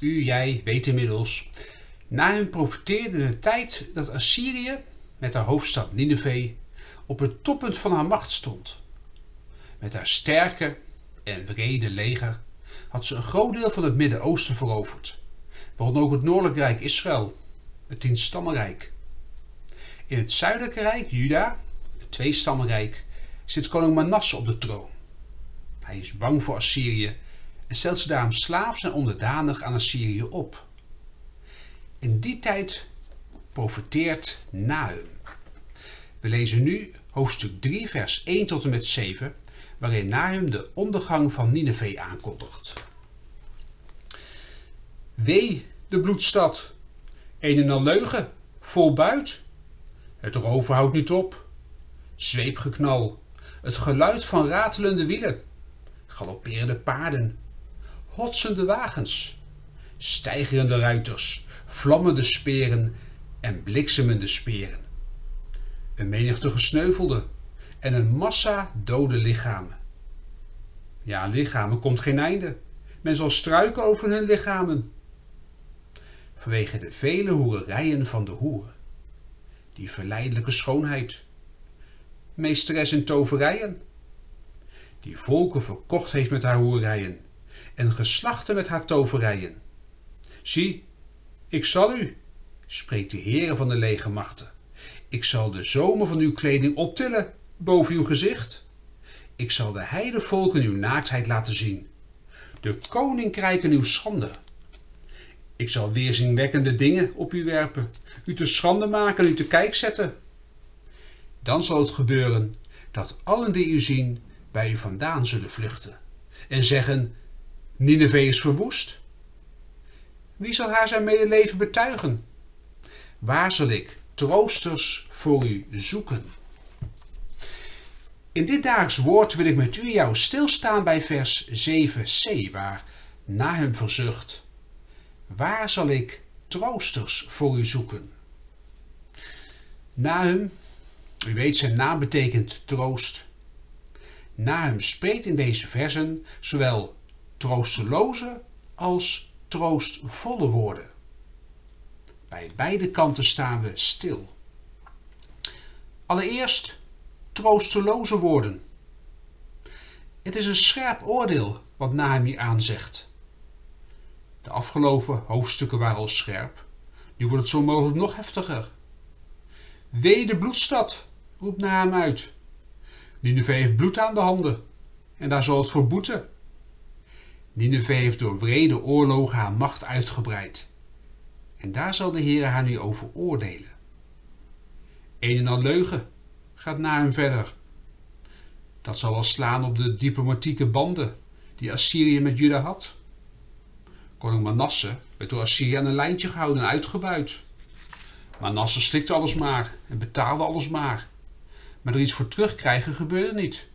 U, jij, weet inmiddels. Nahum profeteerde in de tijd dat Assyrië, met haar hoofdstad Nineveh, op het toppunt van haar macht stond. Met haar sterke en wrede leger had ze een groot deel van het Midden-Oosten veroverd, waaronder ook het Noordelijk Rijk Israël, het Tienstammenrijk. In het Zuidelijke Rijk, Juda, het Tweestammenrijk, zit koning Manasse op de troon. Hij is bang voor Assyrië en stelt ze daarom slaafs en onderdanig aan Assyrië op. In die tijd profeteert Nahum. We lezen nu hoofdstuk 3, vers 1 tot en met 7, waarin Nahum de ondergang van Nineveh aankondigt. Wee, de bloedstad, een en al leugen, vol buit. Het roven houdt niet op. Zweepgeknal, het geluid van ratelende wielen, galopperende paarden, hotsende wagens, stijgerende ruiters, vlammende speren en bliksemende speren. Een menigte gesneuvelde en een massa dode lichamen. Ja, lichamen komt geen einde. Men zal struiken over hun lichamen. Vanwege de vele hoererijen van de hoer. Die verleidelijke schoonheid. Meesteres in toverijen. Die volken verkocht heeft met haar hoerijen en geslachten met haar toverijen. Zie, ik zal u, spreekt de Heere van de legermachten. Ik zal de zomer van uw kleding optillen boven uw gezicht. Ik zal de heidevolken uw naaktheid laten zien, de koninkrijken uw schande. Ik zal weerzinwekkende dingen op u werpen, u te schande maken en u te kijk zetten. Dan zal het gebeuren dat allen die u zien bij u vandaan zullen vluchten en zeggen: Nineveh is verwoest. Wie zal haar zijn medeleven betuigen? Waar zal ik troosters voor u zoeken? In dit daags woord wil ik met u jou stilstaan bij vers 7c, waar Nahum verzucht. Waar zal ik troosters voor u zoeken? Nahum, u weet zijn naam betekent troost. Nahum spreekt in deze versen zowel troosteloze als troostvolle woorden. Bij beide kanten staan we stil. Allereerst troosteloze woorden. Het is een scherp oordeel wat Nahum hier aanzegt. De afgelopen hoofdstukken waren al scherp. Nu wordt het zo mogelijk nog heftiger. Wee de bloedstad, roept Nahum uit. Nineveh heeft bloed aan de handen en daar zal het voor boeten. Nineveh heeft door wrede oorlogen haar macht uitgebreid. En daar zal de Heer haar nu over oordelen. Een en al leugen gaat na hem verder. Dat zal wel slaan op de diplomatieke banden die Assyrië met Juda had. Koning Manasse werd door Assyrië aan een lijntje gehouden en uitgebuit. Manasse slikte alles maar en betaalde alles maar. Maar er iets voor terugkrijgen gebeurde niet.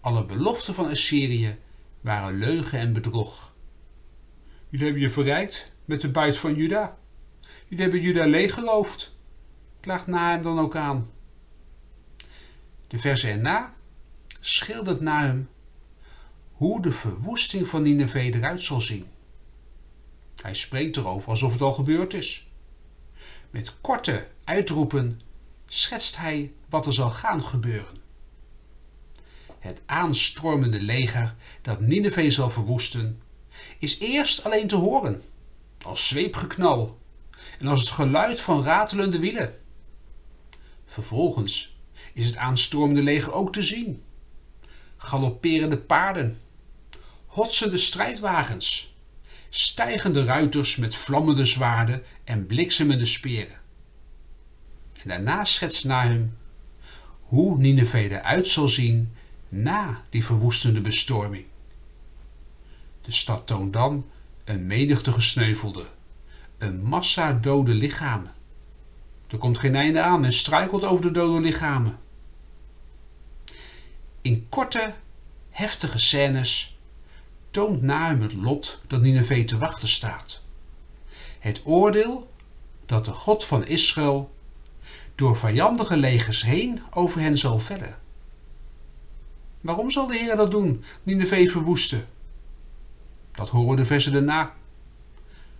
Alle beloften van Assyrië waren leugen en bedrog. Jullie hebben je verrijkt met de buit van Juda. Jullie hebben Juda leeggeloofd. Klaagt na hem dan ook aan. De verse erna schildert na hem hoe de verwoesting van Nineveh eruit zal zien. Hij spreekt erover alsof het al gebeurd is. Met korte uitroepen schetst hij wat er zal gaan gebeuren het aanstormende leger dat Nineveh zal verwoesten, is eerst alleen te horen, als zweepgeknal en als het geluid van ratelende wielen. Vervolgens is het aanstormende leger ook te zien. Galopperende paarden, hotsende strijdwagens, stijgende ruiters met vlammende zwaarden en bliksemende speren. En daarna schetst Nahum hoe Nineveh eruit zal zien na die verwoestende bestorming. De stad toont dan een menigte gesneuvelde, een massa dode lichamen. Er komt geen einde aan en struikelt over de dode lichamen. In korte, heftige scènes toont Nahum het lot dat Nineveh te wachten staat. Het oordeel dat de God van Israël door vijandige legers heen over hen zal vellen. Waarom zal de Heer dat doen, Nineveh verwoesten? Dat horen de versen daarna.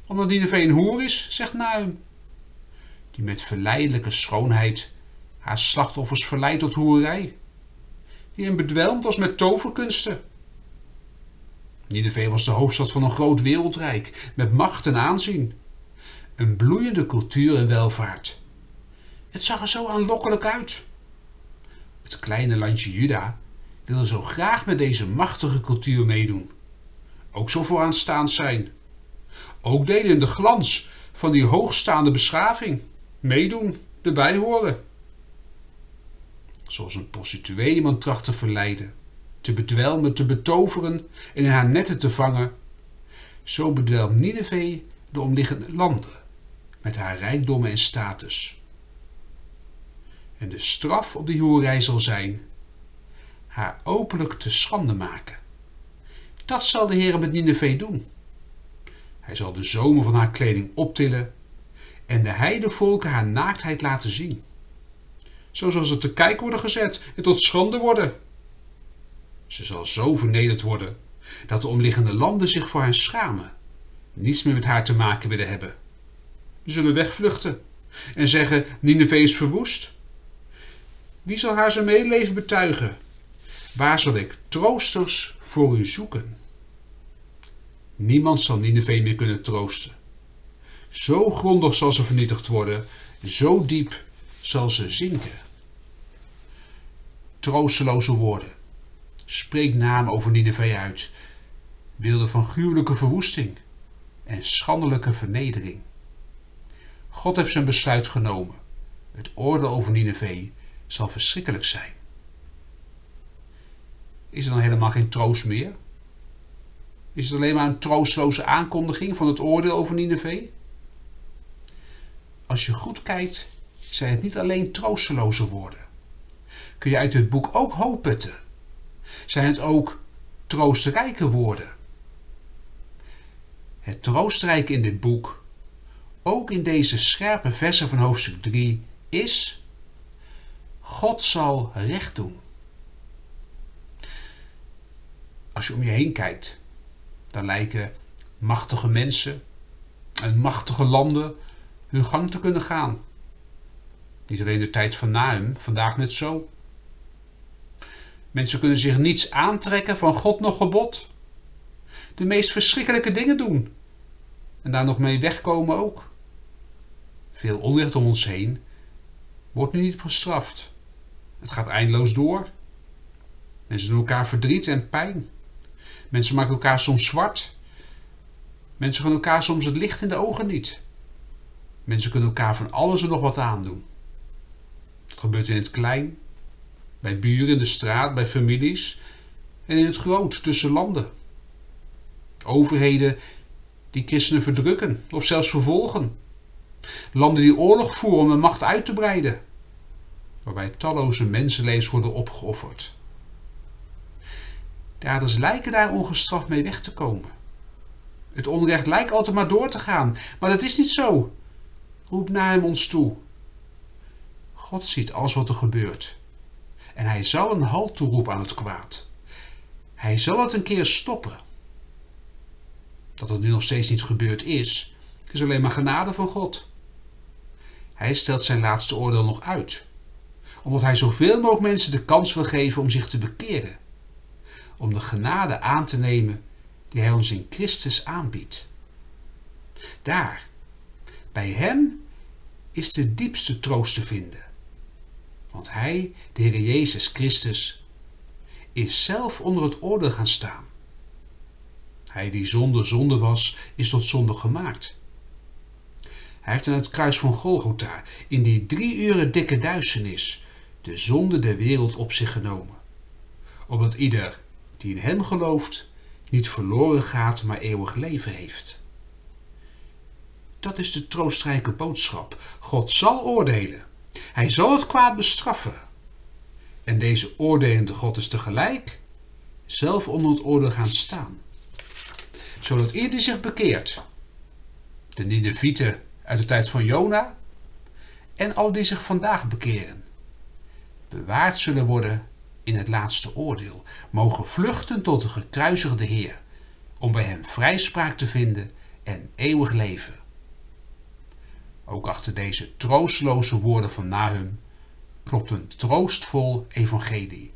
Omdat Nineveh een hoer is, zegt Nahum, die met verleidelijke schoonheid haar slachtoffers verleidt tot hoerij, die hen bedwelmt als met toverkunsten. Nineveh was de hoofdstad van een groot wereldrijk met macht en aanzien, een bloeiende cultuur en welvaart. Het zag er zo aanlokkelijk uit. Het kleine landje Juda wilde zo graag met deze machtige cultuur meedoen. Ook zo vooraanstaand zijn. Ook deden de glans van die hoogstaande beschaving meedoen, erbij horen. Zoals een prostituee iemand tracht te verleiden, te bedwelmen, te betoveren en in haar netten te vangen, zo bedwelmt Nineveh de omliggende landen met haar rijkdommen en status. En de straf op die hoerij zal zijn haar openlijk te schande maken. Dat zal de Heer met Nineveh doen. Hij zal de zomer van haar kleding optillen en de heidevolken haar naaktheid laten zien. Zo zal ze te kijk worden gezet en tot schande worden. Ze zal zo vernederd worden dat de omliggende landen zich voor haar schamen, niets meer met haar te maken willen hebben. Ze zullen wegvluchten en zeggen: Nineveh is verwoest. Wie zal haar zijn medeleven betuigen? Waar zal ik troosters voor u zoeken? Niemand zal Nineveh meer kunnen troosten. Zo grondig zal ze vernietigd worden, zo diep zal ze zinken. Troosteloze woorden. Spreek naam over Nineveh uit. Beelden van gruwelijke verwoesting en schandelijke vernedering. God heeft zijn besluit genomen. Het oordeel over Nineveh zal verschrikkelijk zijn. Is er dan helemaal geen troost meer? Is het alleen maar een troosteloze aankondiging van het oordeel over Nineveh? Als je goed kijkt, zijn het niet alleen troosteloze woorden. Kun je uit het boek ook hoop putten? Zijn het ook troostrijke woorden? Het troostrijke in dit boek, ook in deze scherpe versen van hoofdstuk 3, is: God zal recht doen. Als je om je heen kijkt, dan lijken machtige mensen en machtige landen hun gang te kunnen gaan. Niet alleen de tijd van Naum, vandaag net zo. Mensen kunnen zich niets aantrekken van God nog gebod. De meest verschrikkelijke dingen doen. En daar nog mee wegkomen ook. Veel onrecht om ons heen wordt nu niet gestraft. Het gaat eindeloos door. Mensen doen elkaar verdriet en pijn. Mensen maken elkaar soms zwart. Mensen gaan elkaar soms het licht in de ogen niet. Mensen kunnen elkaar van alles en nog wat aandoen. Dat gebeurt in het klein, bij buren in de straat, bij families en in het groot tussen landen. Overheden die christenen verdrukken of zelfs vervolgen. Landen die oorlog voeren om hun macht uit te breiden, waarbij talloze mensenlevens worden opgeofferd. Daders lijken daar ongestraft mee weg te komen. Het onrecht lijkt altijd maar door te gaan, maar dat is niet zo. Roep naar hem ons toe. God ziet alles wat er gebeurt. En hij zal een halt toeroepen aan het kwaad. Hij zal het een keer stoppen. Dat het nu nog steeds niet gebeurd is, is alleen maar genade van God. Hij stelt zijn laatste oordeel nog uit, omdat hij zoveel mogelijk mensen de kans wil geven om zich te bekeren om de genade aan te nemen die Hij ons in Christus aanbiedt. Daar, bij Hem, is de diepste troost te vinden. Want Hij, de Heer Jezus Christus, is zelf onder het oordeel gaan staan. Hij die zonder zonde was, is tot zonde gemaakt. Hij heeft aan het kruis van Golgotha in die drie uren dikke duisternis de zonde der wereld op zich genomen. Opdat ieder die in hem gelooft, niet verloren gaat, maar eeuwig leven heeft. Dat is de troostrijke boodschap. God zal oordelen. Hij zal het kwaad bestraffen. En deze oordelende God is tegelijk zelf onder het oordeel gaan staan. Zodat ieder zich bekeert, de Ninevieten uit de tijd van Jona en al die zich vandaag bekeren, bewaard zullen worden in het laatste oordeel, mogen vluchten tot de gekruisigde Heer, om bij hem vrijspraak te vinden en eeuwig leven. Ook achter deze troosteloze woorden van Nahum klopt een troostvol evangelie.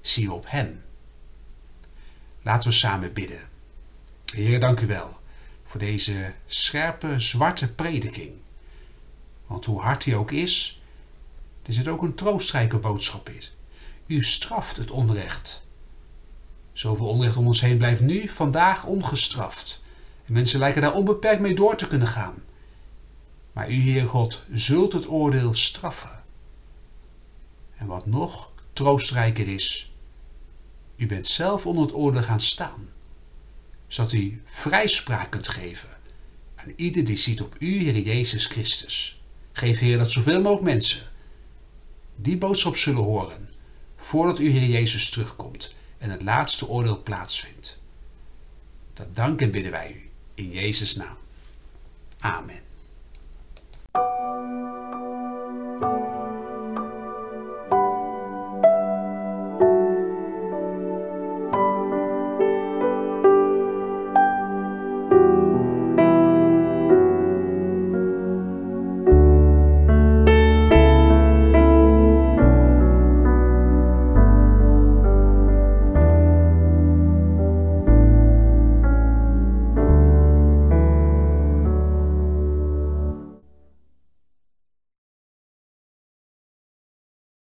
Zie op hem. Laten we samen bidden. Heer, dank u wel voor deze scherpe, zwarte prediking. Want hoe hard hij ook is, is het ook een troostrijke boodschap is. U straft het onrecht. Zoveel onrecht om ons heen blijft nu, vandaag ongestraft. En mensen lijken daar onbeperkt mee door te kunnen gaan. Maar u, Heer God, zult het oordeel straffen. En wat nog troostrijker is, u bent zelf onder het oordeel gaan staan, zodat u vrijspraak kunt geven aan ieder die ziet op u, Heer Jezus Christus. Geef, Heer, dat zoveel mogelijk mensen die boodschap zullen horen voordat u, Heer Jezus, terugkomt en het laatste oordeel plaatsvindt. Dat danken bidden wij u in Jezus' naam. Amen.